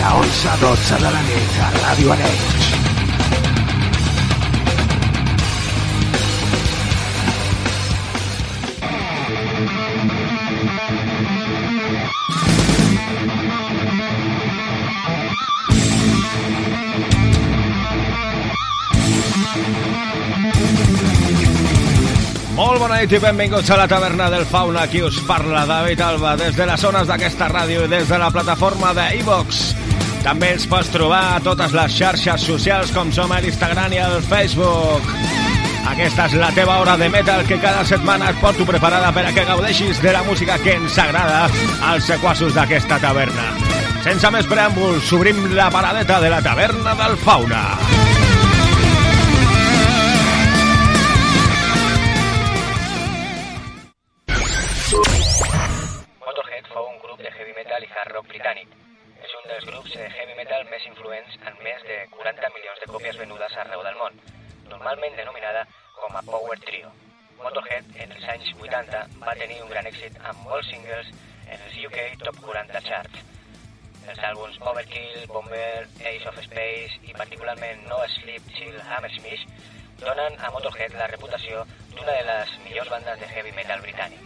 De 11 a 12 de la nit a Ràdio Arenys. Molt bona nit i benvinguts a la taverna del Fauna. Aquí us parla David Alba des de les zones d'aquesta ràdio i des de la plataforma de. També ens pots trobar a totes les xarxes socials com som a l'Instagram i al Facebook. Aquesta és la teva hora de metal que cada setmana et porto preparada per a que gaudeixis de la música que ens agrada als sequassos d'aquesta taverna. Sense més preàmbuls, obrim la paradeta de la taverna del Fauna. Motorhead molts singles en els UK Top 40 Charts. Els àlbums Overkill, Bomber, Ace of Space i particularment No Sleep Till Hammersmith donen a Motorhead la reputació d'una de les millors bandes de heavy metal britànic.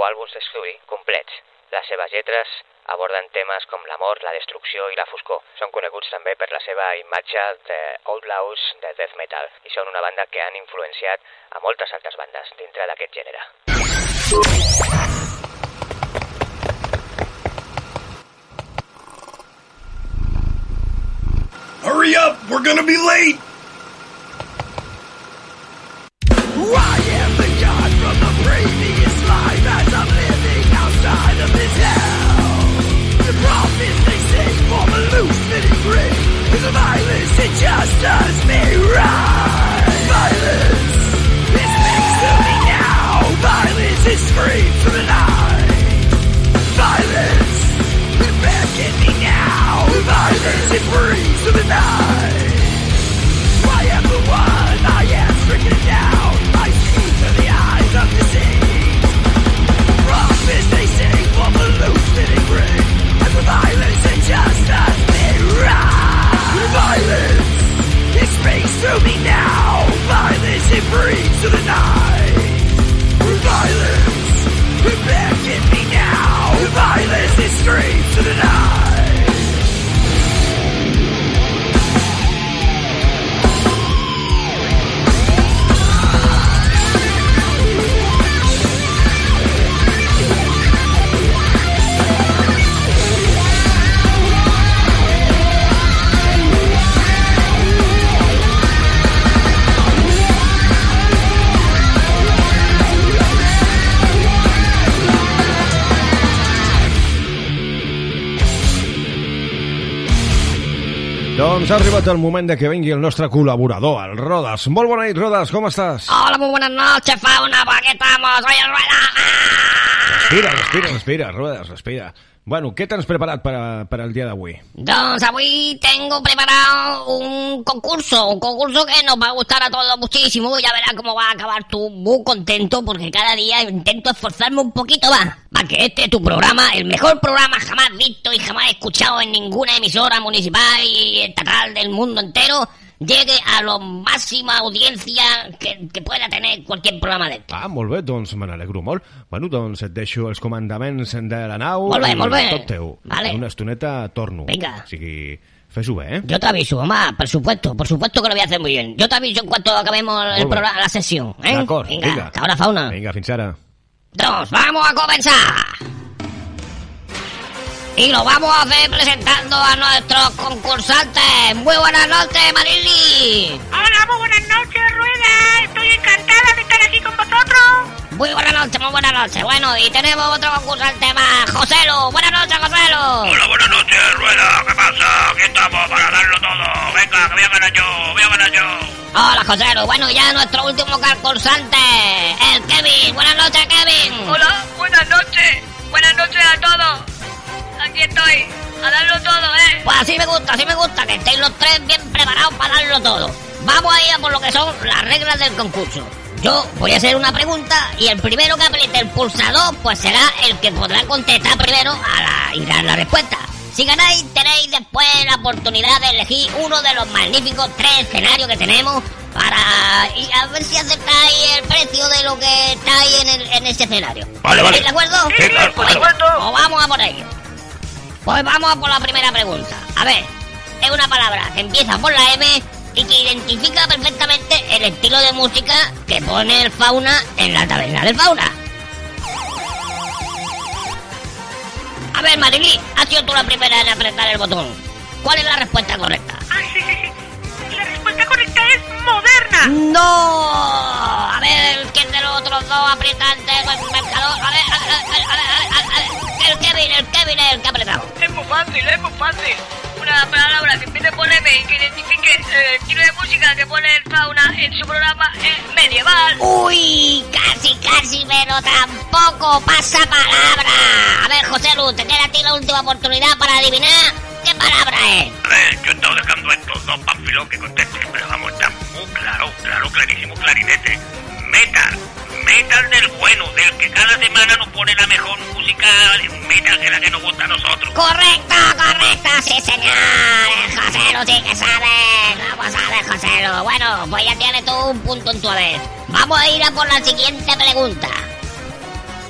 Nou àlbums d'estudi complets. Les seves lletres aborden temes com l'amor, la destrucció i la foscor. Són coneguts també per la seva imatge de outlaws de death metal i són una banda que han influenciat a moltes altres bandes dintre d'aquest gènere. Hurry up! We're gonna be late! I violence it just does me right. Violence is next to me now. Violence is screams from the night. Violence me now. Violence it breathes from the night. El moment de que vengui el nostre col·laborador, el Rodas. Molt bona nit, Rodas, com estàs? Hola, muy buenas noches, fauna, ¿para qué estamos? Soy el Rueda. Respira, respira, respira, Rodas, respira. Bueno, què tens preparat per, a, per al dia d'avui? Doncs avui tengo preparado un concurso, un concurso que nos va a gustar a todos muchísimo. Ya verás cómo va a acabar tú muy contento porque cada día intento esforzarme un poquito más para que este tu programa, el mejor programa jamás visto y jamás escuchado en ninguna emisora municipal y estatal del mundo entero, llegue a la máxima audiencia que, que pueda tener cualquier programa de esto. Ah, molt bé, doncs me n'alegro molt. Bueno, doncs et deixo els comandaments de la nau. Molt bé, molt bé. Tot teu. Vale. En una estoneta torno. Vinga. O sigui, fes-ho bé, eh? Yo te aviso, mamá, por supuesto, por supuesto que lo voy a hacer muy bien. Yo te aviso en cuanto acabemos el programa, la sesión, ¿eh? D'acord, Venga, vinga. hasta ahora, fauna. Vinga, fins ara. Dos, vamos a comenzar. Y lo vamos a hacer presentando a nuestros concursantes. Muy buenas noches, Marili. Hola, muy buenas noches, Rueda. Estoy encantada de estar aquí con vosotros. Muy buenas noches, muy buenas noches. Bueno, y tenemos otro concursante más, Joselo. Buenas noches, Joselo. Hola, buenas noches, Rueda. ¿Qué pasa? Aquí estamos para darlo todo. Venga, que voy a ganar yo, voy a ganar yo. Hola, Joselo. Bueno, ya nuestro último concursante, el Kevin. Buenas noches, Kevin. Hola, buenas noches. Buenas noches a todos. Aquí estoy, a darlo todo, ¿eh? Pues así me gusta, así me gusta, que estéis los tres bien preparados para darlo todo. Vamos a ir a por lo que son las reglas del concurso. Yo voy a hacer una pregunta y el primero que apriete el pulsador, pues será el que podrá contestar primero a la, y dar la respuesta. Si ganáis, tenéis después la oportunidad de elegir uno de los magníficos tres escenarios que tenemos para y a ver si aceptáis el precio de lo que está ahí en, el- en ese escenario. Vale, vale. ¿Estáis de acuerdo? Sí, claro, por Pues- supuesto. Pues vamos a por ello. Pues vamos por la primera pregunta. A ver, es una palabra que empieza por la M y que identifica perfectamente el estilo de música que pone el fauna en la taberna del fauna. A ver, Marily, has sido tú la primera en apretar el botón. ¿Cuál es la respuesta correcta? La respuesta correcta es moderna. ¡No! A ver, ¿quién de los otros dos aprietantes el marcador? A ver, a ver, a ver, a ver, a ver, a ver. El Kevin, el Kevin es el que ha apretado. Es muy fácil, es muy fácil. Una palabra que empiece por M y que identifique el estilo de música que pone el fauna en su programa es medieval. Uy, casi, casi, pero tampoco pasa palabra. A ver, José Luz, te queda a ti la última oportunidad para adivinar qué palabra es. Yo he estado dejando estos dos panfilón que contesten, pero vamos, está muy claro, claro, clarísimo, clarinete. Metal, metal del bueno, del que cada semana nos pone la mejor música metal que la que nos gusta a nosotros. Correcto, correcto, sí señor. José Lu sí que sabe. Vamos a ver, José Lu. Bueno, pues ya tienes tú un punto en tu vez. Vamos a ir a por la siguiente pregunta.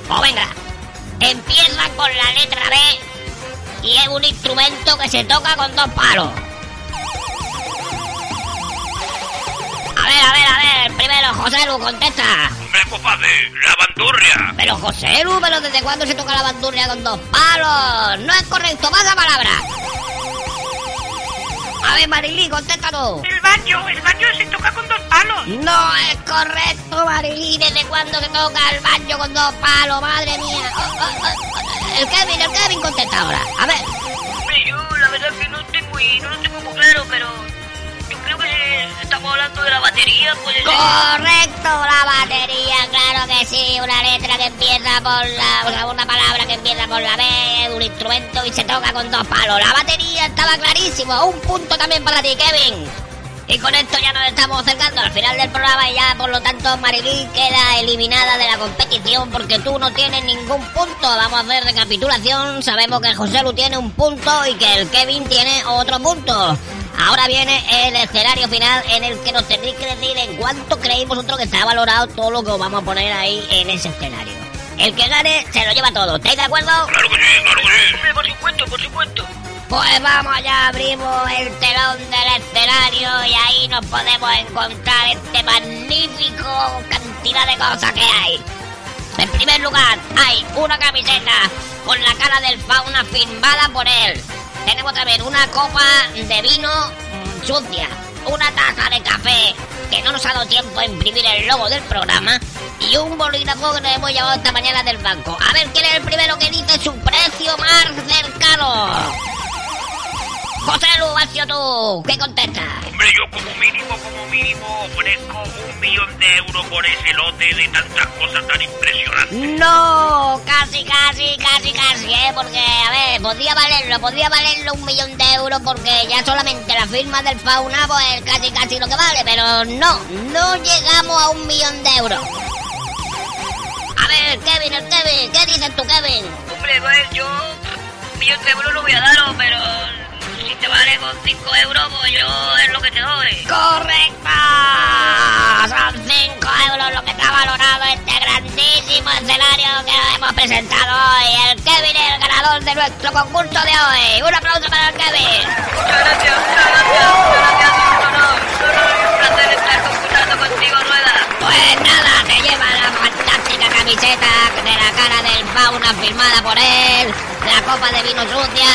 Pues venga, empieza con la letra B y es un instrumento que se toca con dos palos. A ver, a ver, a ver, primero José Lu, contesta. Hombre, fácil, la bandurria. Pero José Lu, pero ¿desde cuándo se toca la bandurria con dos palos? No es correcto, más la palabra. A ver, Marilí, contéstanos. El baño, el baño se toca con dos palos. No es correcto, Marilí. ¿Desde cuándo se toca el baño con dos palos? Madre mía. Oh, oh, oh. El Kevin, el Kevin contesta ahora. A ver. Hombre, yo la verdad es que no estoy muy, no lo tengo muy claro, pero estamos hablando de la batería, pues... Correcto, la batería, claro que sí. Una letra que empieza por la. O una palabra que empieza por la B, un instrumento y se toca con dos palos. La batería estaba clarísimo. Un punto también para ti, Kevin. Y con esto ya nos estamos acercando al final del programa y ya por lo tanto Marilí queda eliminada de la competición porque tú no tienes ningún punto. Vamos a hacer recapitulación. Sabemos que José Lu tiene un punto y que el Kevin tiene otro punto. Ahora viene el escenario final en el que nos tendréis que decir en cuánto creéis vosotros que está valorado todo lo que os vamos a poner ahí en ese escenario. El que gane se lo lleva todo. ¿Estáis de acuerdo? Claro que sí, claro que sí. Hombre, por supuesto, por supuesto. Pues vamos, ya abrimos el telón del escenario y ahí nos podemos encontrar este magnífico cantidad de cosas que hay. En primer lugar, hay una camiseta con la cara del fauna firmada por él. Tenemos también una copa de vino sucia, una taza de café que no nos ha dado tiempo a imprimir el logo del programa y un bolígrafo que nos hemos llevado esta mañana del banco. A ver quién es el primero que dice su precio más cercano. José Lu, has sido tú. ¿Qué contestas? Hombre, yo como mínimo, como mínimo ofrezco un millón de euros por ese lote de tantas cosas tan impresionantes. No, casi, casi, casi, casi, ¿eh? Porque, a ver, podría valerlo, podría valerlo un millón de euros porque ya solamente la firma del fauna, pues casi, casi lo que vale, pero no, no llegamos a un millón de euros. A ver, Kevin, el Kevin, ¿qué dices tú, Kevin? Hombre, pues yo un millón de euros no voy a daros, pero si te vale con 5 euros, pues yo es lo que te doy. ¡Correcto! Son 5 euros lo que está valorado este grandísimo escenario que hemos presentado hoy. El Kevin es el ganador de nuestro concurso de hoy. Un aplauso para el Kevin. Muchas gracias, muchas gracias, muchas gracias, un honor, un honor y un placer estar concursando contigo, Rueda. Pues nada, te lleva la fantástica camiseta de la cara del fauna firmada por él, la copa de vino sucia,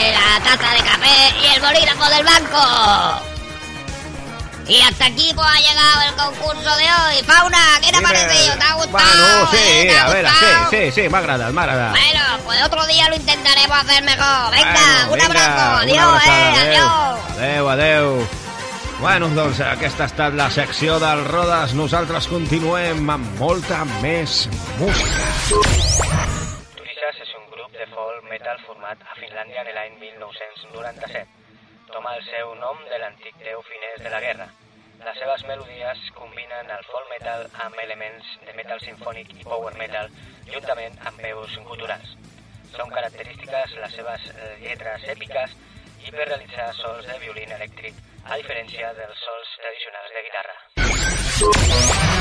eh, la taza de café y el bolígrafo del banco. Y hasta aquí pues ha llegado el concurso de hoy. Fauna, ¿qué te ha parecido? ¿Te ha gustado? Bueno, sí, eh? ¿Te ha a ver, gustado? sí, sí, sí, me agrada, me agrada. Bueno, pues otro día lo intentaremos hacer mejor. Venga, Bueno, un abrazo. Adiós, eh. Adiós. Adéu, adéu. Bueno, doncs aquesta ha estat la secció del Rodes. Nosaltres continuem amb molta més música. Turisas és un grup de folk metal format a Finlàndia en l'any 1997. Toma el seu nom de l'antic déu finès de la guerra. Les seves melodies combinen el folk metal amb elements de metal sinfònic i power metal, juntament amb veus guturals. Són característiques les seves eh, lletres èpiques i per realitzar sols de violín elèctric, a diferència dels sols tradicionals de guitarra.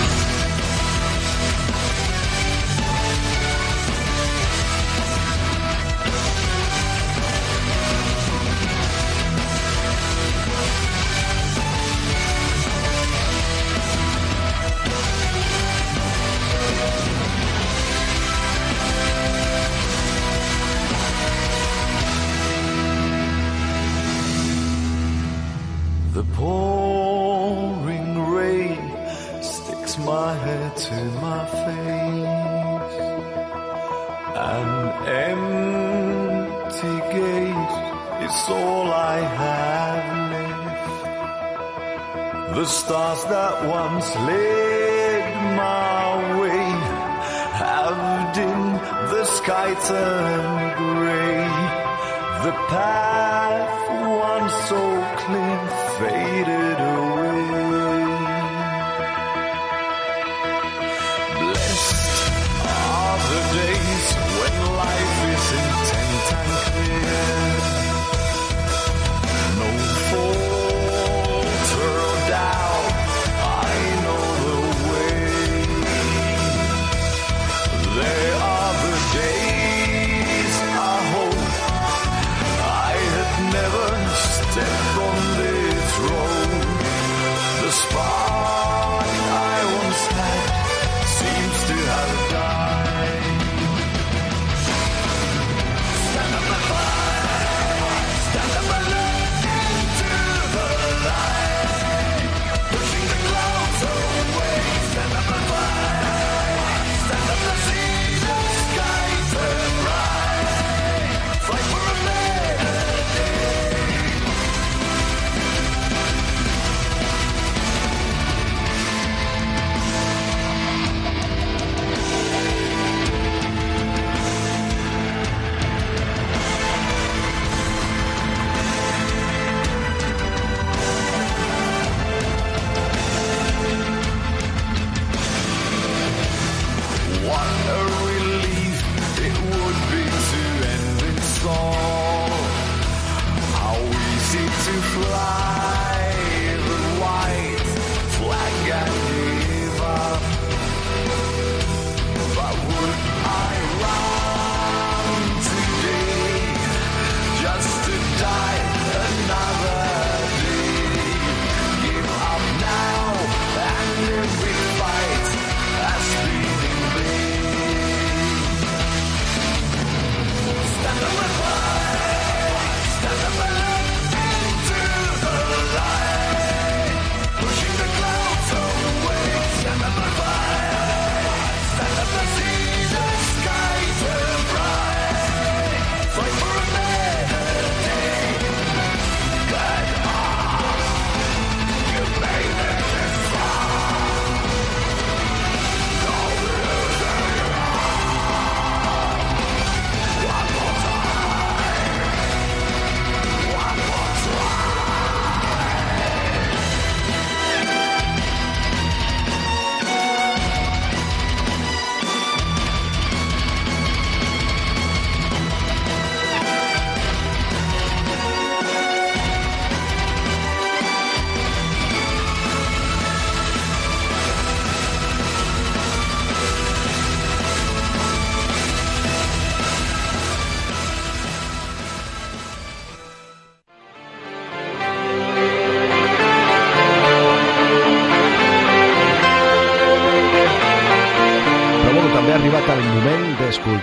The pouring rain sticks my head to my face. An empty gate is all I have left. The stars that once led my way have dimmed, the sky turned gray. The path once so clear faded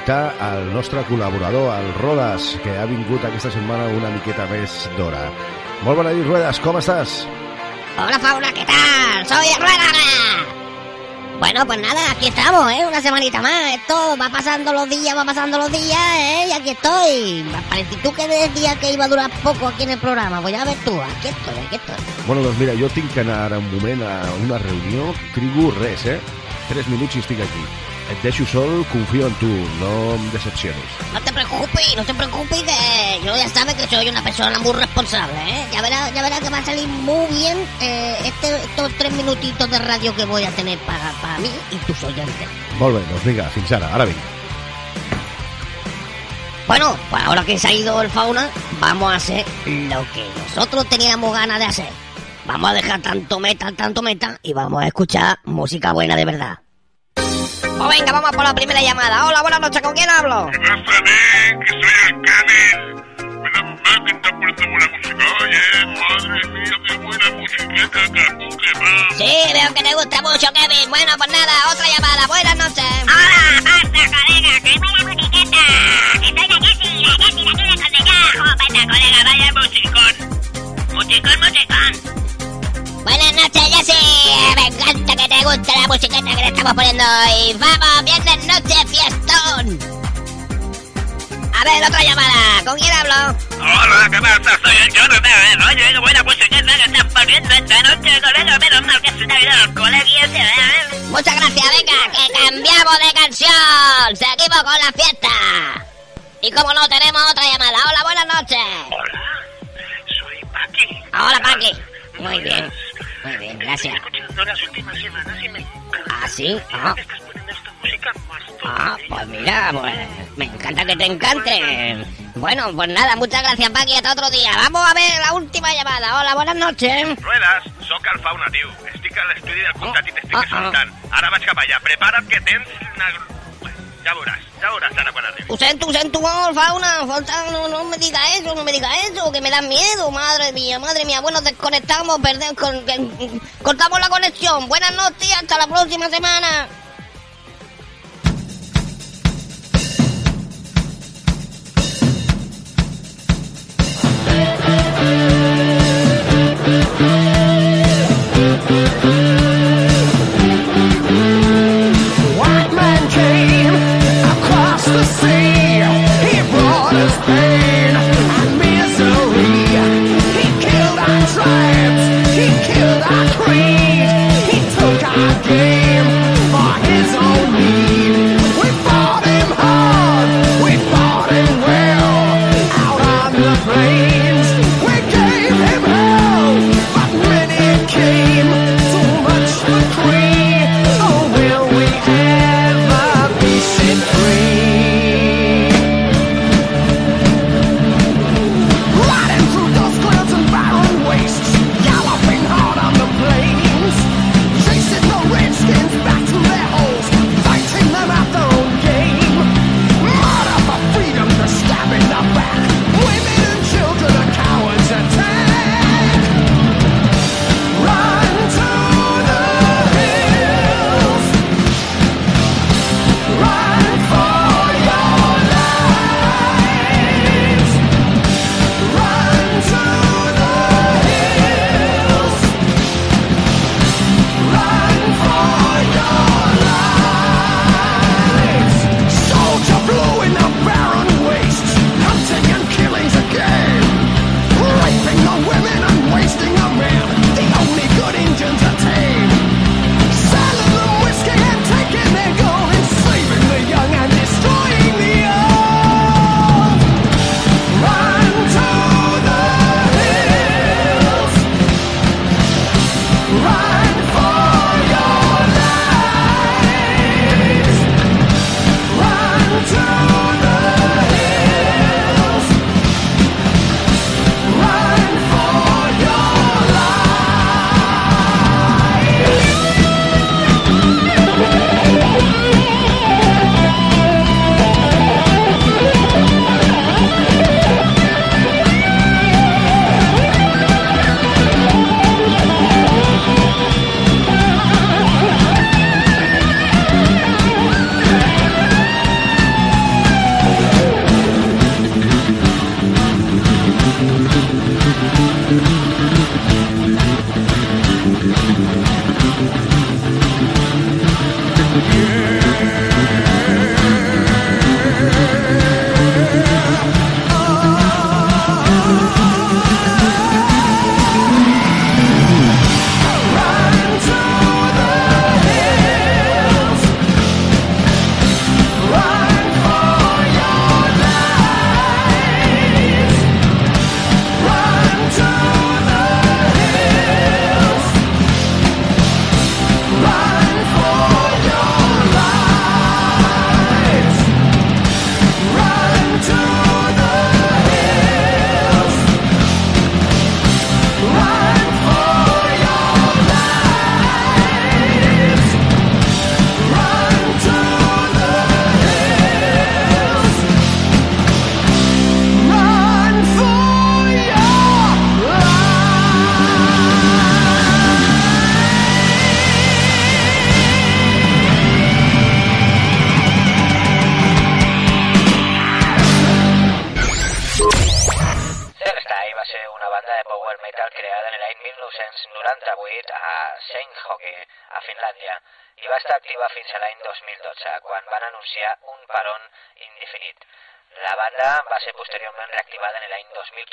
d'escoltar el nostre col·laborador, el Rodas, que ha vingut aquesta setmana una miqueta més d'hora. Molt bona nit, Ruedas, com estàs? Hola Fauna, ¿qué tal? Soy el Rueda. Bueno, pues nada, aquí estamos, ¿eh? Una semanita más. Esto va pasando los días, va pasando los días, ¿eh? Y aquí estoy. Parece tú que decías que iba a durar poco aquí en el programa. Pues ya ves tú, aquí estoy, aquí estoy. Bueno, doncs mira, jo tinc que anar ara un moment a una reunió, trigo res, eh? Tres minuts i estic aquí. Et deixo sol, confio en tu, no em decepciones. No te preocupes, no te preocupes, que yo ya sabes que soy una persona muy responsable, ¿eh? Ya verás, ya verás que va a salir muy bien eh, este, estos tres minutitos de radio que voy a tener para, para mí y tus oyentes. Molt bé, doncs vinga, fins ara, ara vinc. Bueno, pues ahora que se ha ido el fauna, vamos a hacer lo que nosotros teníamos ganas de hacer. Vamos a dejar tanto meta, tanto meta y vamos a escuchar música buena de verdad. Pues venga, vamos por la primera llamada. Hola, buenas noches, ¿con quién hablo? Rafael, que soy el Camel. Menos mal que está poniendo buena música. Oye, madre mía, qué buena musiqueta, que va. Sí, veo que te gusta mucho, Kevin. Bueno, pues nada, otra llamada. Buenas noches. Hola, basta, colega, que buena musiqueta. Que soy la Jessie, la Jessie, la que le conté ya. Oh, basta, colega, vaya musicón. Musicón, musicón. Buenas noches, Jessy. Me encanta que te guste la musiqueta que le estamos poniendo hoy. Vamos, viernes noche, fiestón. A ver, otra llamada. ¿Con quién hablo? Hola, ¿qué pasa? Soy el Jonathan. Oye, qué buena musiqueta que estás poniendo esta noche, colega. Menos mal que es Navidad los colegios, ¿eh? Muchas gracias, venga, que cambiamos de canción. Seguimos con la fiesta. Y como no, tenemos otra llamada. Hola, buenas noches. Hola, soy Paqui. Hola, Paqui. Muy bien, muy bien, gracias. escuchando las últimas semanas y me encanta. ¿Ah, sí? Ah, que estás poniendo esta música más ah, pues mira, pues me encanta que te encante. Bueno, pues nada, muchas gracias, Paqui. Hasta otro día. Vamos a ver la última llamada. Hola, buenas noches. Ruedas, soc el Fauna, tio. Estic a l'estudi del comtat i t'estic Ah, ah. escoltant. Ara vaig cap allà. Prepara't que tens una... Ja veuràs, ho sento molt, fauna. Falta, no, me diga eso, no me diga eso, que me da miedo. Madre mía, madre mía. Bueno, desconectamos, que- cortamos la conexión. Buenas noches, hasta la próxima semana.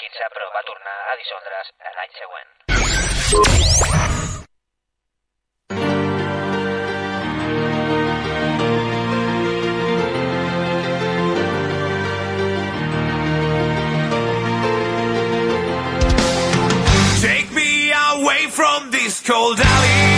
franquitza però va tornar a dissoldre's l'any següent. from this cold alley.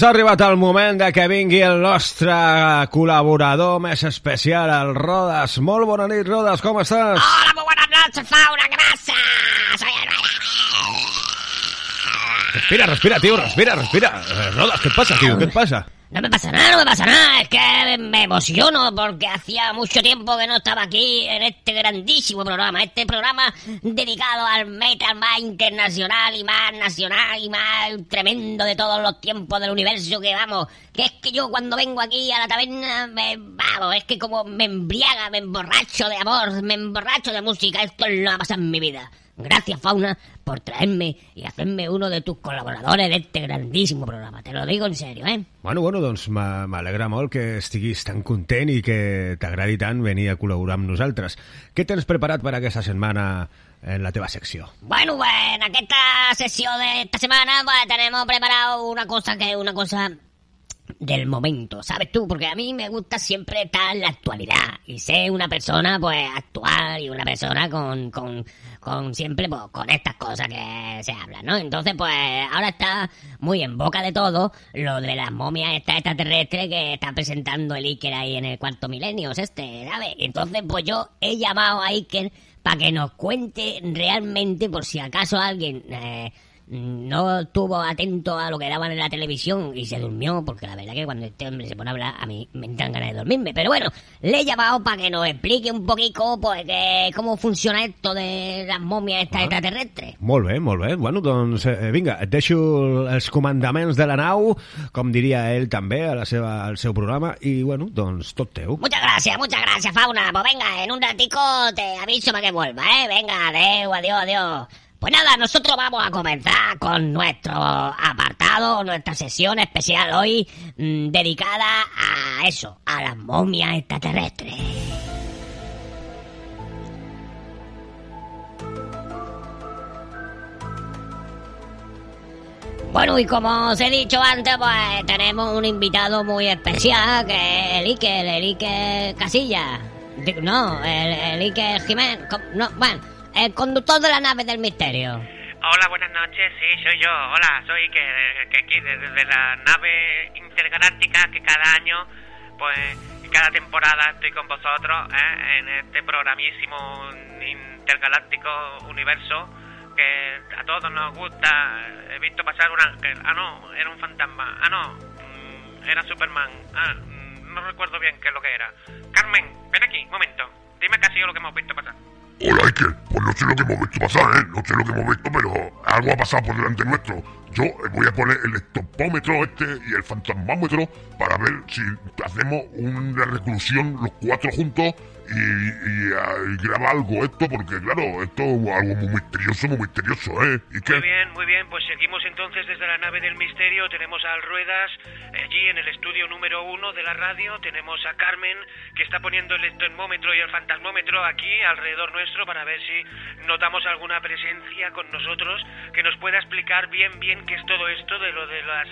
Doncs ha arribat el moment de que vingui el nostre col·laborador més especial, el Rodas. Molt bona nit, Rodas, com estàs? Hola, molt bona nit, Faura, gràcies. Soy Respira, respira, tio, respira, respira. Eh, Rodas, què et passa, tio? Què et passa? no me pasa nada. Es que me emociono porque hacía mucho tiempo que no estaba aquí en este grandísimo programa. Este programa dedicado al metal más internacional y más nacional y más tremendo de todos los tiempos del universo que vamos. Que es que yo cuando vengo aquí a la taberna me vamos. Es que como me embriaga, me emborracho de amor, me emborracho de música. Esto es lo que ha pasado en mi vida. Gracias, Fauna, por traerme y hacerme uno de tus colaboradores de este grandísimo programa. Te lo digo en serio, ¿eh? Bueno, bueno, doncs m'a- m'alegra molt que estiguis tan content i que t'agradi tant venir a col·laborar amb nosaltres. Què tens preparat per aquesta setmana en la teva secció? Bueno, pues en esta sesión de esta semana pues tenemos preparado una cosa que una cosa del momento, ¿sabes tú? Porque a mí me gusta siempre estar en la actualidad y ser una persona pues actual y una persona con, con, con siempre pues con estas cosas que se hablan, ¿no? Entonces pues ahora está muy en boca de todo lo de las momias esta extraterrestres que está presentando el Iker ahí en el cuarto milenio, este, ¿sabes? Entonces pues yo he llamado a Iker para que nos cuente realmente por si acaso alguien eh, no estuvo atento a lo que daban en la televisión y se durmió, porque la verdad que cuando este hombre se pone a hablar, a mí me entran ganas de dormirme. Pero bueno, le he llamado para que nos explique un poquito pues, que, cómo funciona esto de las momias estas extraterrestres. Molt bé, molt bé. Bueno, doncs eh, vinga, et deixo els comandaments de la nau, com diria ell també a la seva, al seu programa, i bueno, doncs tot teu. Muchas gracias, muchas gracias, Fauna. Pues venga, en un ratico te aviso para que vuelva, ¿eh? Venga, adeu, adiós, adiós. Pues nada, nosotros vamos a comenzar con nuestro apartado, nuestra sesión especial hoy mm, dedicada a eso, a las momias extraterrestres. Bueno, y como os he dicho antes, pues tenemos un invitado muy especial, que es el Iker, el Iker Casilla. No, el, el Iker Jiménez. No, bueno, el conductor de la nave del misterio. Hola, buenas noches, sí, soy yo. Hola, soy que, que aquí desde la nave intergaláctica que cada año, pues, cada temporada estoy con vosotros ¿eh? en este programísimo intergaláctico universo que a todos nos gusta. He visto pasar un ángel. Ah, no, era un fantasma. Ah, no, mm, era Superman. Ah, mm, no recuerdo bien qué es lo que era. Carmen, ven aquí, un momento. Dime qué ha sido lo que hemos visto pasar. Hola, Iker. Pues no sé lo que hemos visto pasar, ¿eh? No sé lo que hemos visto, pero algo ha pasado por delante nuestro. Yo voy a poner el estopómetro este y el fantasmómetro para ver si hacemos una reclusión los cuatro juntos y, y, ah, y graba algo esto, porque claro, esto es algo muy misterioso, muy misterioso, ¿eh? Iker. Muy bien, muy bien, pues seguimos entonces desde la nave del misterio. Tenemos a Ruedas allí en el estudio número uno de la radio. Tenemos a Carmen que está poniendo el termómetro y el fantasmómetro aquí alrededor nuestro para ver si notamos alguna presencia con nosotros que nos pueda explicar bien, bien qué es todo esto de lo de las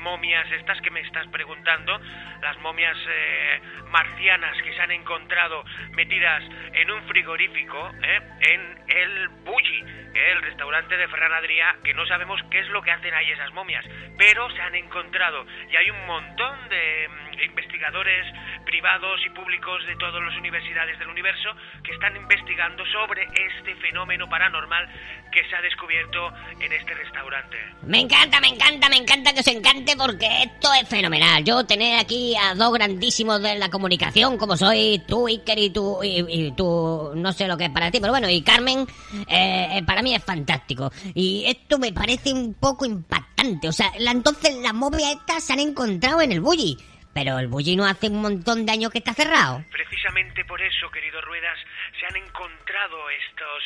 momias estas que me estás preguntando, las momias eh, marcianas que se han encontrado metidas en un frigorífico, ¿eh? en el Bulli, el restaurante de Ferran Adrià, que no sabemos qué es lo que hacen ahí esas momias, pero se han encontrado y hay un montón de mm, investigadores privados y públicos de todas las universidades del universo que están investigando sobre este fenómeno paranormal que se ha descubierto en este restaurante. Me encanta, me encanta, me encanta que os encante porque esto es fenomenal. Yo tener aquí a dos grandísimos de la comunicación como soy tú, Iker, y tú, y, tú, no sé lo que es para ti, pero bueno, y Carmen, eh, eh, para mí es fantástico. Y esto me parece un poco impactante. O sea, la- entonces las momias estas se han encontrado en el Bulli. Pero el Bulli no hace un montón de años que está cerrado. Precisamente por eso, querido Ruedas, se han encontrado estos,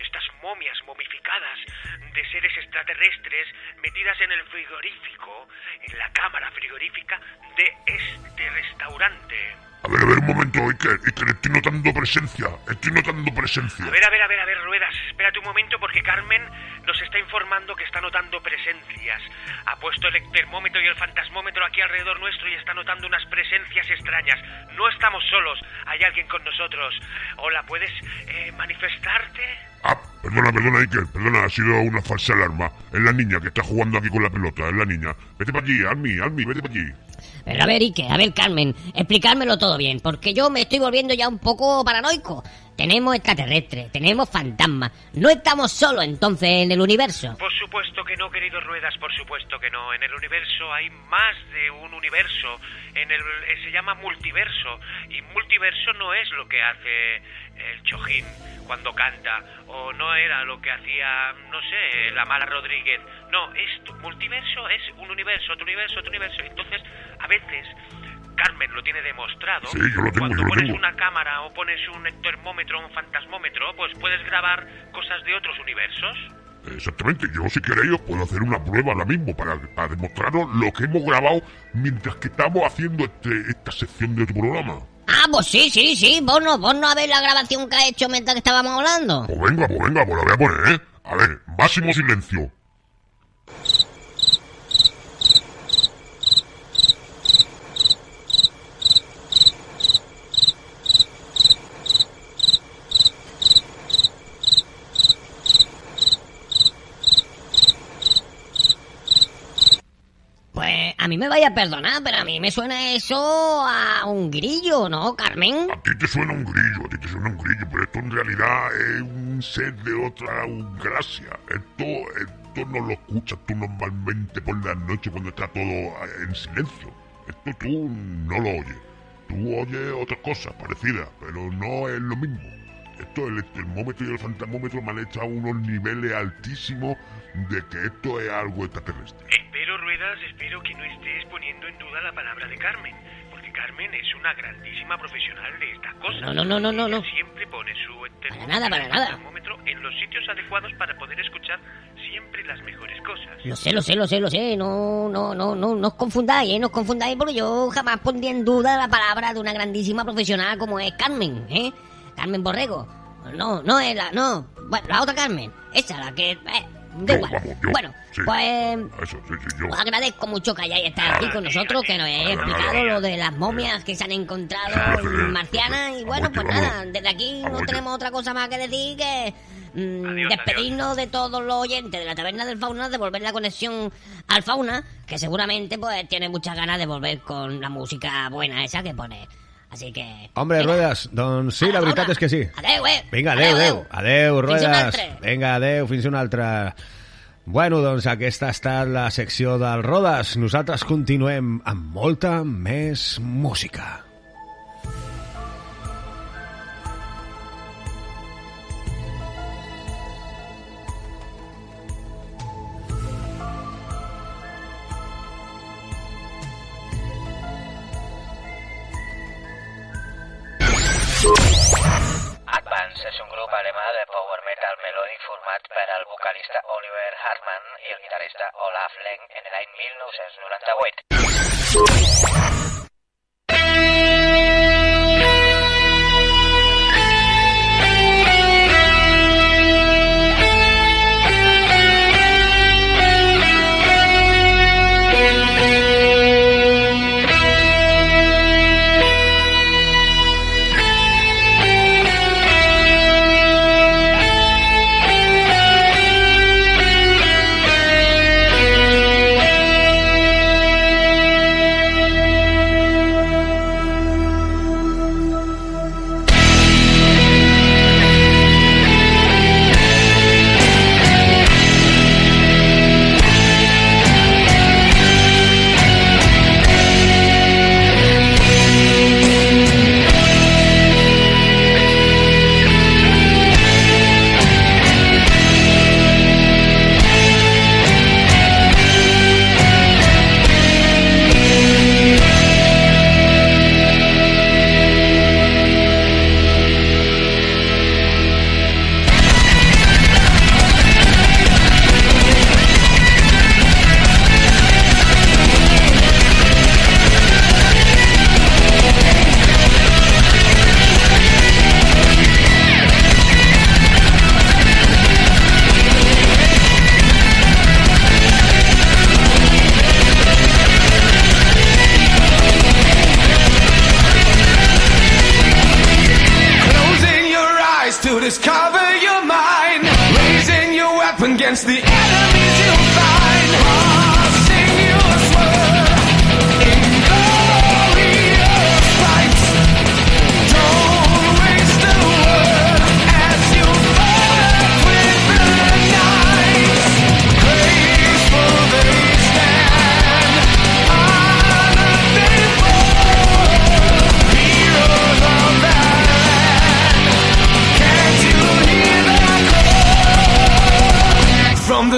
estas momias momificadas de seres extraterrestres metidas en el frigorífico, en la cámara frigorífica de este restaurante. A ver, a ver, un momento, Iker. Iker, estoy notando presencia. Estoy notando presencia. A ver, a ver, a ver, a ver, Ruedas, espérate un momento porque Carmen nos está informando que está notando presencias. Ha puesto el termómetro y el fantasmómetro aquí alrededor nuestro y está notando unas presencias extrañas. No estamos solos, hay alguien con nosotros. Hola, ¿puedes eh, manifestarte? Ah, perdona, perdona, Iker. Perdona, ha sido una falsa alarma. Es la niña que está jugando aquí con la pelota. Es la niña. Vete para allí, Almi, Almi, vete para allí. Pero a ver, Ike, a ver, Carmen, explicármelo todo bien, porque yo me estoy volviendo ya un poco paranoico. Tenemos extraterrestres, tenemos fantasmas. No estamos solos entonces en el universo. Por supuesto que no, querido Ruedas, por supuesto que no. En el universo hay más de un universo. En el eh, se llama multiverso y multiverso no es lo que hace el Chojín cuando canta o no era lo que hacía, no sé, la mala Rodríguez. No, es multiverso es un universo, otro universo, otro universo. Entonces, a veces Carmen lo tiene demostrado. Sí, yo lo tengo, Cuando yo lo pones tengo. una cámara o pones un termómetro un fantasmómetro, pues puedes grabar cosas de otros universos. Exactamente, yo si queréis os puedo hacer una prueba ahora mismo para, para demostraros lo que hemos grabado mientras que estamos haciendo este, esta sección de otro programa. Ah, pues sí, sí, sí. Vos no, vos no a ver la grabación que ha hecho mientras que estábamos hablando. Pues venga, pues venga, pues la voy a poner, ¿eh? A ver, máximo silencio. Pues a mí me vaya a perdonar, pero a mí me suena eso a un grillo, ¿no, Carmen? A ti te suena un grillo, a ti te suena un grillo, pero esto en realidad es un ser de otra galaxia. Esto, esto no lo escuchas tú normalmente por la noche cuando está todo eh, en silencio. Esto tú no lo oyes. Tú oyes otras cosas parecidas, pero no es lo mismo. Esto, el termómetro y el fantasmómetro me han echado unos niveles altísimos de que esto es algo extraterrestre. Espero, Ruedas, espero que no estés poniendo en duda la palabra de Carmen. Porque Carmen es una grandísima profesional de estas cosas. No, no, no, no, no, no. Siempre pone su termómetro nada, para nada. termómetro en los sitios adecuados para poder escuchar siempre las mejores cosas. Lo sé, lo sé, lo sé, lo sé. No, no, no, no, no os confundáis, ¿eh? No os confundáis porque yo jamás pondría en duda la palabra de una grandísima profesional como es Carmen, ¿eh? Carmen Borrego. No, no es la, no. Bueno, la otra Carmen. Esa, la que... Eh, da Yo, igual. vamos, yo, bueno, sí. pues... Eso, sí, sí, yo. Os agradezco mucho que hayáis estado aquí con nosotros, que nos hayáis explicado lo de las momias que se han encontrado marcianas y bueno, pues nada, desde aquí no tenemos otra cosa más que decir que mm, Adiós, despedirnos de todos los oyentes de la taberna del fauna, devolver la conexión al fauna, que seguramente pues tiene muchas ganas de volver con la música buena esa que pone. Así que... Hombre, venga, Ruedas, doncs sí, a la veritat és que sí. Adeu, eh? Vinga, adeu, adeu. Adeu, un Ruedas. Vinga, adeu, fins una altra. Bueno, doncs aquesta ha estat la secció del Rodes. Nosaltres continuem amb molta més música. És un grup alemà de power metal melòdic format per el vocalista Oliver Hartmann i el guitarrista Olaf Leng en l'any 1998. Discover your mind. Raising your weapon against the enemies you find.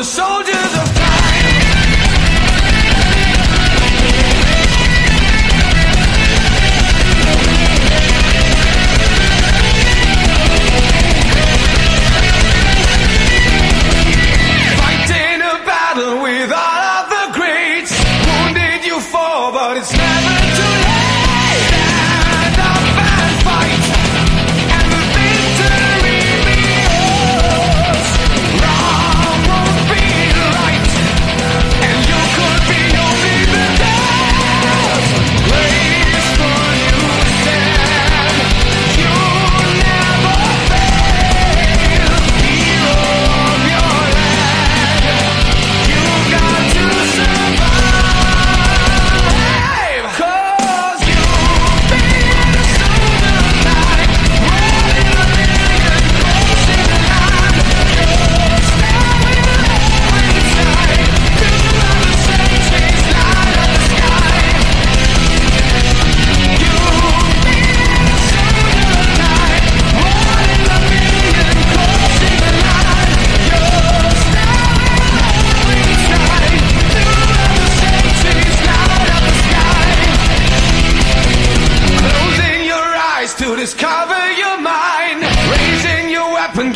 so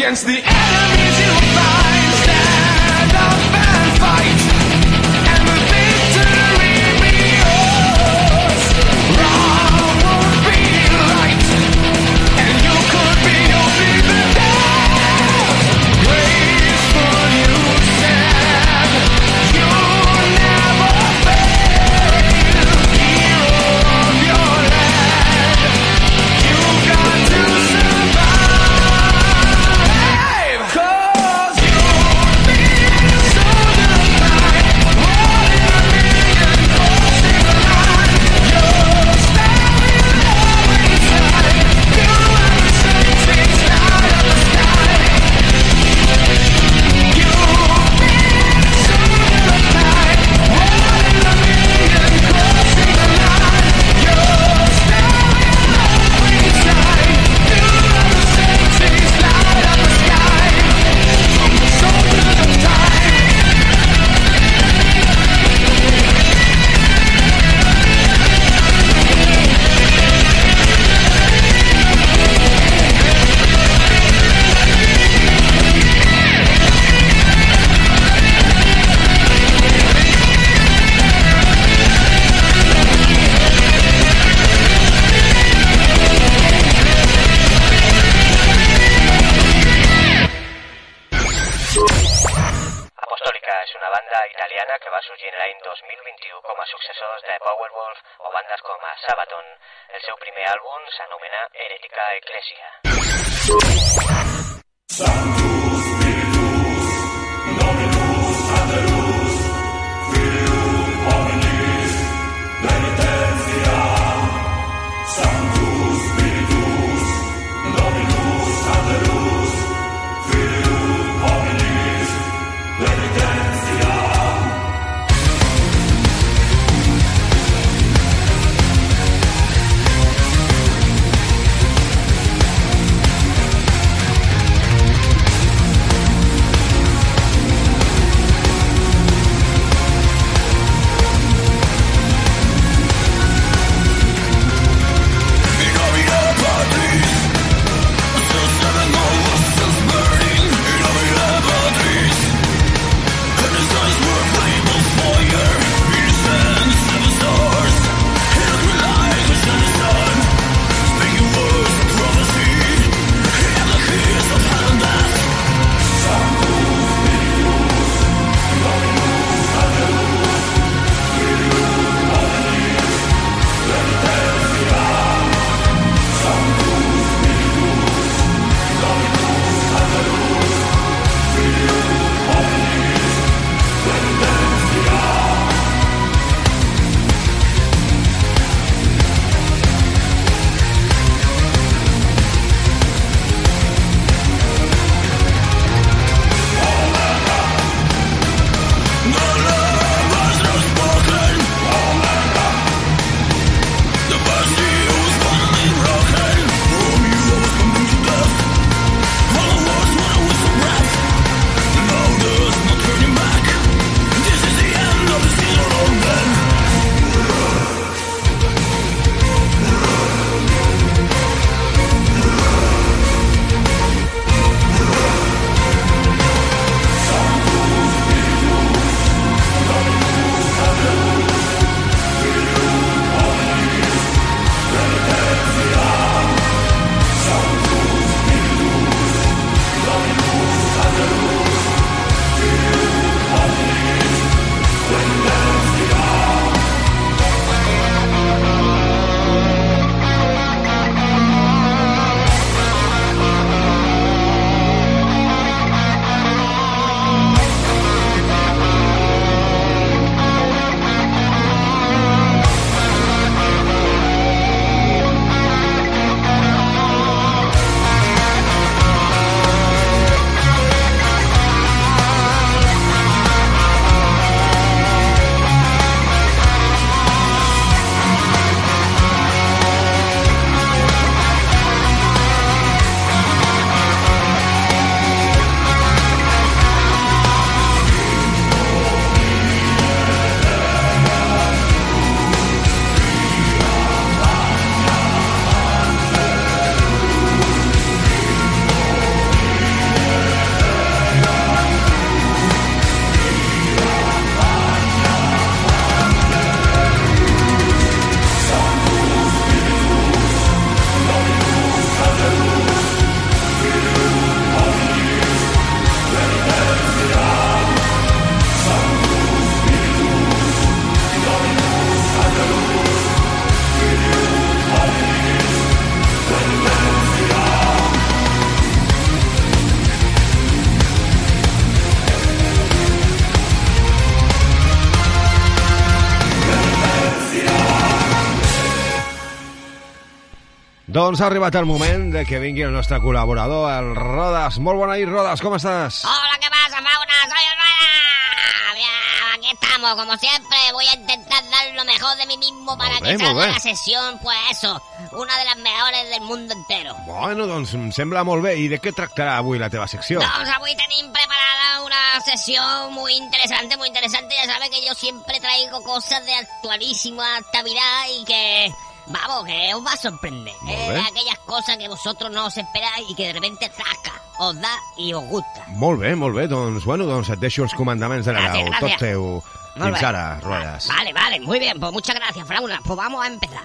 against the enemies you fight. Doncs ha arribat el moment de que vingui el nostre col·laborador, el Rodas. Molt bona nit, Rodas, com estàs? Hola, ¿qué pasa, Fauna? Soy el Rueda. Bien, aquí estamos, como siempre. Voy a intentar dar lo mejor de mí mismo para que bé, molt salga la sesión, pues eso, una de las mejores del mundo entero. Bueno, doncs em sembla molt bé. I de què tractarà avui la teva secció? Doncs avui tenim preparada una sesión muy interesante, muy interesante. Ya saben que yo siempre traigo cosas de actualísima actualidad y que, vamos, que os va a sorprender. Molt Eh, de aquellas cosas que vosotros no os esperáis y que de repente zasca, os da y os gusta. Molt bé, molt bé. Doncs, bueno, doncs et deixo els comandaments de la Gràcies, nau. gràcies. Tot teu. Molt Fins bé. ara, Ruedas. Vale, vale, muy bien, pues muchas gracias, Frauna. Pues vamos a empezar.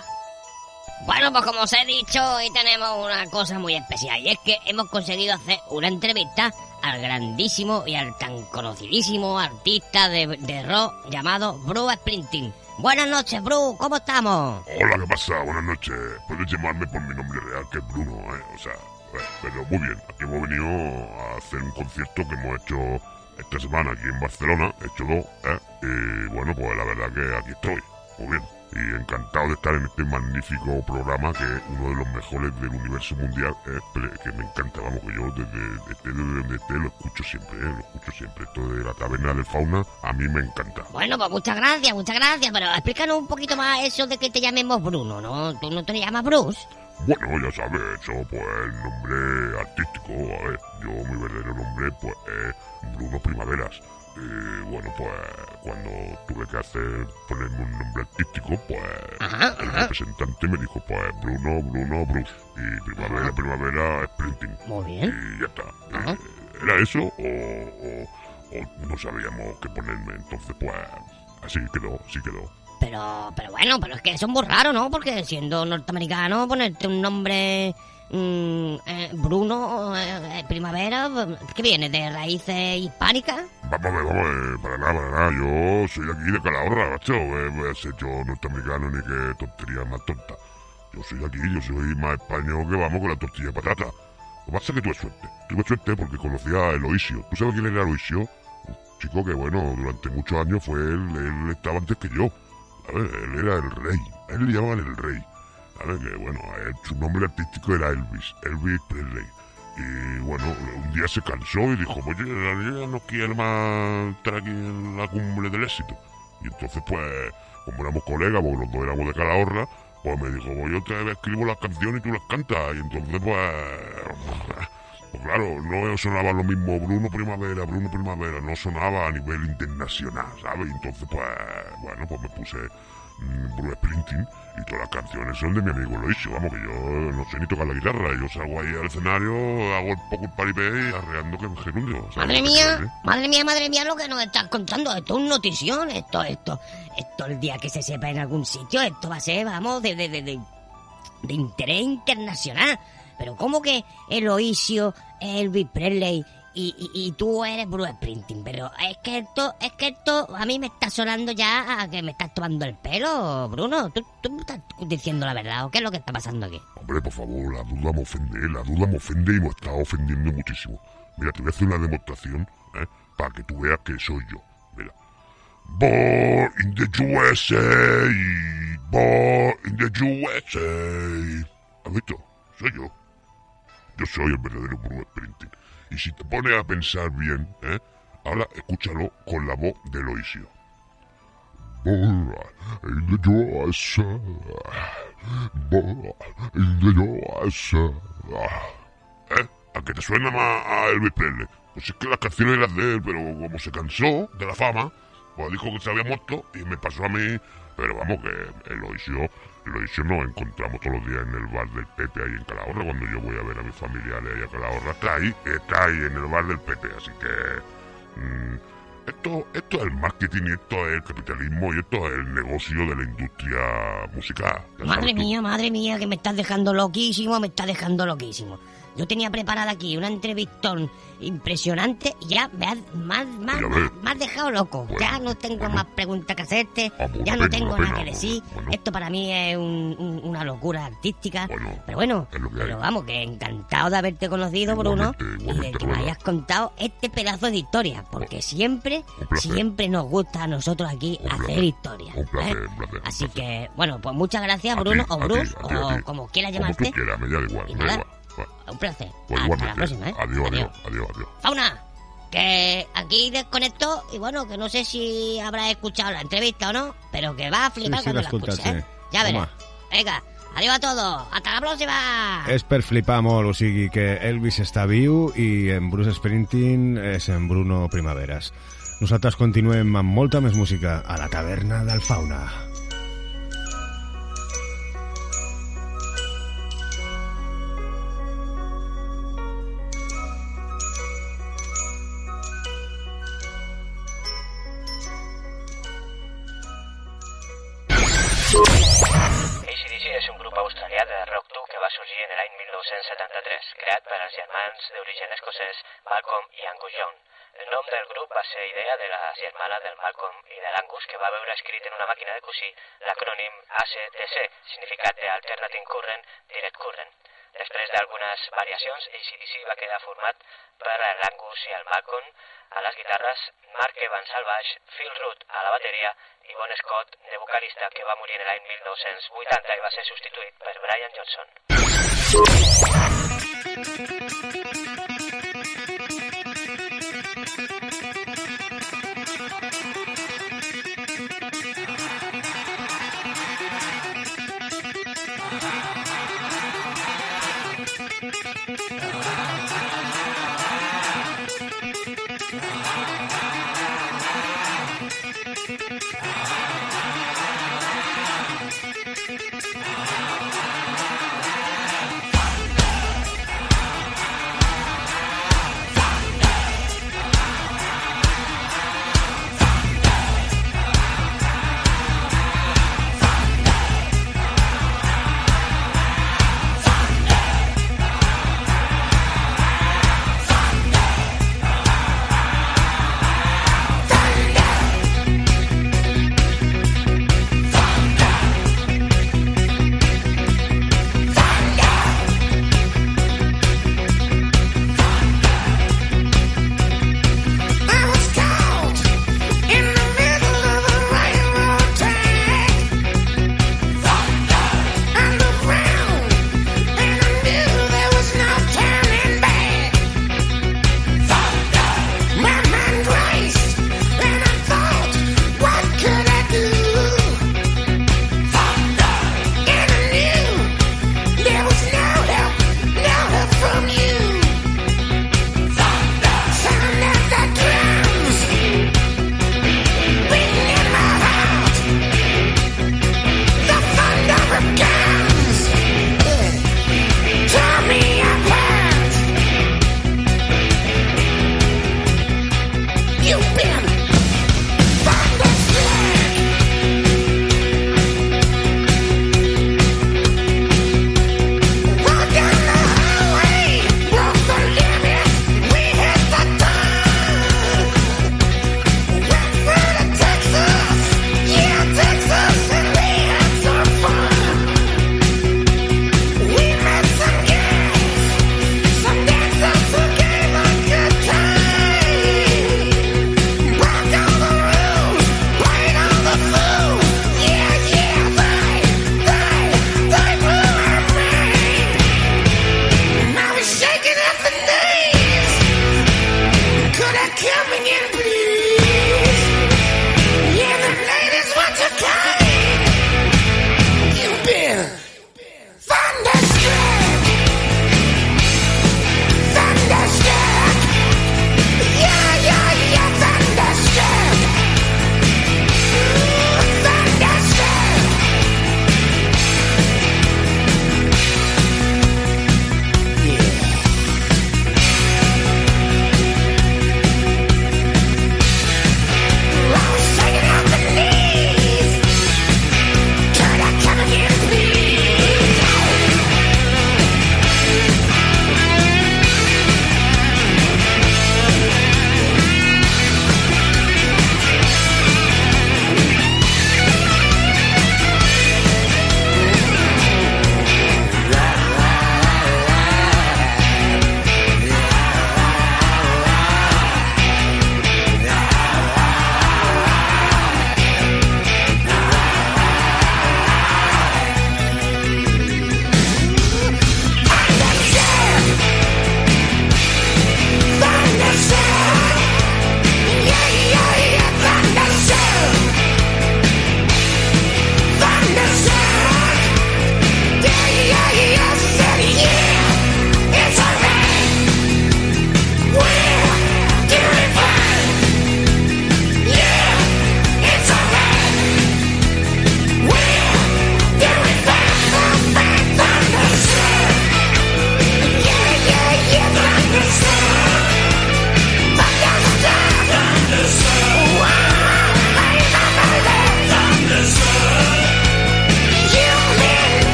Bueno, pues como os he dicho, hoy tenemos una cosa muy especial y es que hemos conseguido hacer una entrevista al grandísimo y al tan conocidísimo artista de, de rock llamado Bruce Springsteen. Buenas noches, Bruce, ¿cómo estamos? Hola, ¿qué pasa? Buenas noches. Puedes llamarme por mi nombre real, que es Bruno, ¿eh? O sea, eh, pero muy bien. Aquí hemos venido a hacer un concierto que hemos hecho esta semana aquí en Barcelona. He hecho dos, ¿eh? Y bueno, pues la verdad que aquí estoy. Muy bien. Y encantado de estar en este magnífico programa que es uno de los mejores del universo mundial, ¿eh? Que me encanta, vamos, que yo desde, desde donde esté lo escucho siempre, ¿eh? Lo escucho siempre. Esto de la taberna del fauna a mí me encanta. Bueno, pues muchas gracias, muchas gracias, pero explícanos un poquito más eso de que te llamemos Bruno, ¿no? ¿Tú no te llamas Bruce? Bueno, ya sabes, eso pues el nombre artístico, a ver, yo mi verdadero nombre pues es Bruno Primaveras. Y bueno, pues cuando tuve que hacer ponerme un nombre artístico, pues Ajá, el ajá. representante me dijo pues Bruno, Bruno, Bruce. Y Primavera, Ajá. Primavera, Sprinting. Muy bien. Y ya está. Eh, ¿Era eso o, o- o no sabíamos qué ponerme? Entonces pues así quedó, así quedó. Pero, pero bueno, pero es que eso es muy raro, ¿no? Porque siendo norteamericano, ponerte un nombre mm, eh, Bruno eh, eh, Primavera, ¿qué viene? ¿De raíces hispánicas? Vamos ver, vamos a ver, para nada, para nada. Yo soy de aquí de Calahorra, macho. Eh, voy a ser yo norteamericano ni qué tontería más tonta. Yo soy de aquí, yo soy más español que vamos con la tortilla de patata. Lo que pasa es que tuve suerte. Tuve suerte porque conocía a Eloisio. ¿Tú sabes quién era Eloisio? Un chico que, bueno, durante muchos años fue él, él estaba antes que yo. Ver, él era el rey. A él le llamaban el rey. Ver, que bueno, él- su nombre artístico era Elvis, Elvis Presley. Y bueno, un día se cansó y dijo, oye, ya no quiero más estar aquí en la cumbre del éxito. Y entonces, pues, como éramos colegas, porque los dos éramos de Calahorra, pues me dijo, pues yo te escribo las canciones y tú las cantas. Y entonces, pues, pues claro, no sonaba lo mismo Bruno Primavera, Bruno Primavera, no sonaba a nivel internacional, ¿sabes? Y entonces, pues, bueno, pues me puse mm, Bruce Springsteen y todas las canciones son de mi amigo Loisio, vamos, que yo no sé ni tocar la guitarra, yo salgo ahí al escenario, hago el poco el paripé y arreando que en gerundio. ¿sabes Madre mía, madre mía, madre mía, lo que nos estás contando. Esto es un notición, esto, esto, esto el día que se sepa en algún sitio, esto va a ser, vamos, de, de, de, de, de interés internacional. Pero ¿cómo que Eloisio, Elvis Presley y, y, y tú eres Bruce Springsteen? Pero es que esto, es que esto a mí me está sonando ya a que me estás tomando el pelo, Bruno. ¿Tú, tú me estás diciendo la verdad o qué es lo que está pasando aquí? Hombre, por favor, la duda me ofende, la duda me ofende y me está ofendiendo muchísimo. Mira, te voy a hacer una demostración, ¿eh? Para que tú veas que soy yo. Mira. Born in the USA, born in the USA. ¿Has visto? Soy yo. Yo soy el verdadero Bruno Springsteen. Y si te pones a pensar bien, ¿eh? Ahora escúchalo con la voz de Loisio. ¿Eh? ¿A que te suena más a Elvis Presley? Pues es que las canciones eran de él, pero como se cansó de la fama, pues dijo que se había muerto y me pasó a mí. Pero vamos, que Eloisio, Eloisio nos encontramos todos los días en el bar del Pepe ahí en Calahorra. Cuando yo voy a ver a mis familiares ahí a Calahorra, está ahí, está ahí en el bar del Pepe. Así que. mm, esto, esto es el marketing, y esto es el capitalismo y esto es el negocio de la industria musical. Madre mía, madre mía, que me estás dejando loquísimo, me estás dejando loquísimo. Yo tenía preparada aquí una entrevistón impresionante y ya me has, más, más, me has dejado loco. Bueno, ya no tengo bueno. más preguntas que hacerte, Vamos, ya una no tengo nada que decir. bueno. Esto para mí es un- un- una locura artística. Pero bueno, pero vamos, que encantado de haberte conocido, Bruno, Igualmente, y de que me hayas contado este pedazo de historia, porque siempre, placer. siempre nos gusta a nosotros aquí Un hacer placer. historia. Un placer, ¿eh? un placer, un Así placer. que, bueno, pues muchas gracias, ti, Bruno, o Bruce, ti, o como quieras Como llamarte. tú quieras, me da igual, Y me da nada. igual. Bueno, Un placer. Pues Hasta igualmente. la próxima, ¿eh? Adiós, adiós, adiós, adiós. Fauna, que aquí desconecto y bueno, que no sé si habrás escuchado la entrevista o no, pero que va a flipar Sí, sí, cuando la escuches, ¿eh? Ya. Home. Venga, adiós a todos. Hasta la próxima. És per flipar molt, o sigui que Elvis està viu i en Bruce Springsteen és en Bruno Primaveras. Nosaltres continuem amb molta més música a la taverna del Fauna. ACDC és un grup australià de rock dur que va sorgir en l'any 1973, creat per els germans d'origen escocès Malcolm i Angus Young. El nom del grup va ser idea de la germana del Malcolm i de l'Angus que va veure escrit en una màquina de cosir l'acrònim ACDC, significat d'Alternating Current, Direct Current. Després d'algunes variacions, ACDC va quedar format per l'Angus i el Malcolm a les guitarres, Mark Evans al baix, Phil Root a la bateria i Bon Scott de vocalista que va morir l'any 1980 i va ser substituït per Brian Johnson.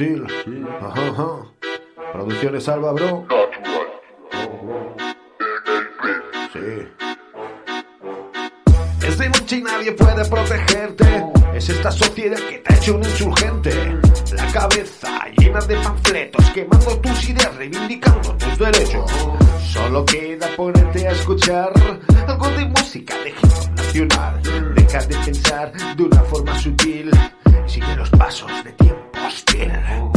Ajá, ajá. Producciones Alba, bro. Sí. Es de noche y nadie puede protegerte. Es esta sociedad que te ha hecho un insurgente. La cabeza llena de panfletos, quemando tus ideas, reivindicando tus derechos. Solo queda ponerte a escuchar algo de música de hip nacional. Deja de pensar de una forma sutil. Sigue los pasos de tiempo still.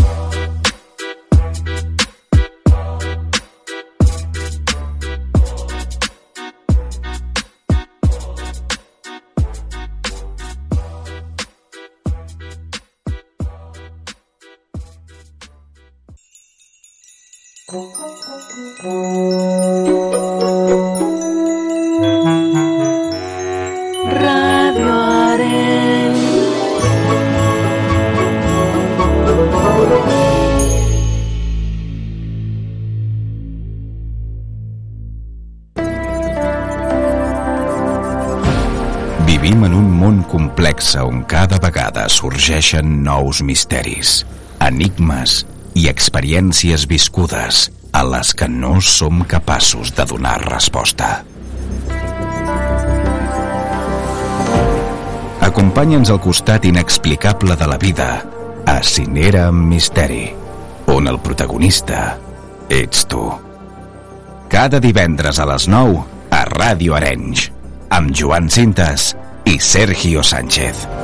Sorgeixen nous misteris, enigmes i experiències viscudes a les que no som capaços de donar resposta. Acompanya'ns al costat inexplicable de la vida a Cinera amb Misteri, on el protagonista ets tu. Cada divendres a les 9 a Ràdio Arenys, amb Joan Cintes i Sergio Sánchez.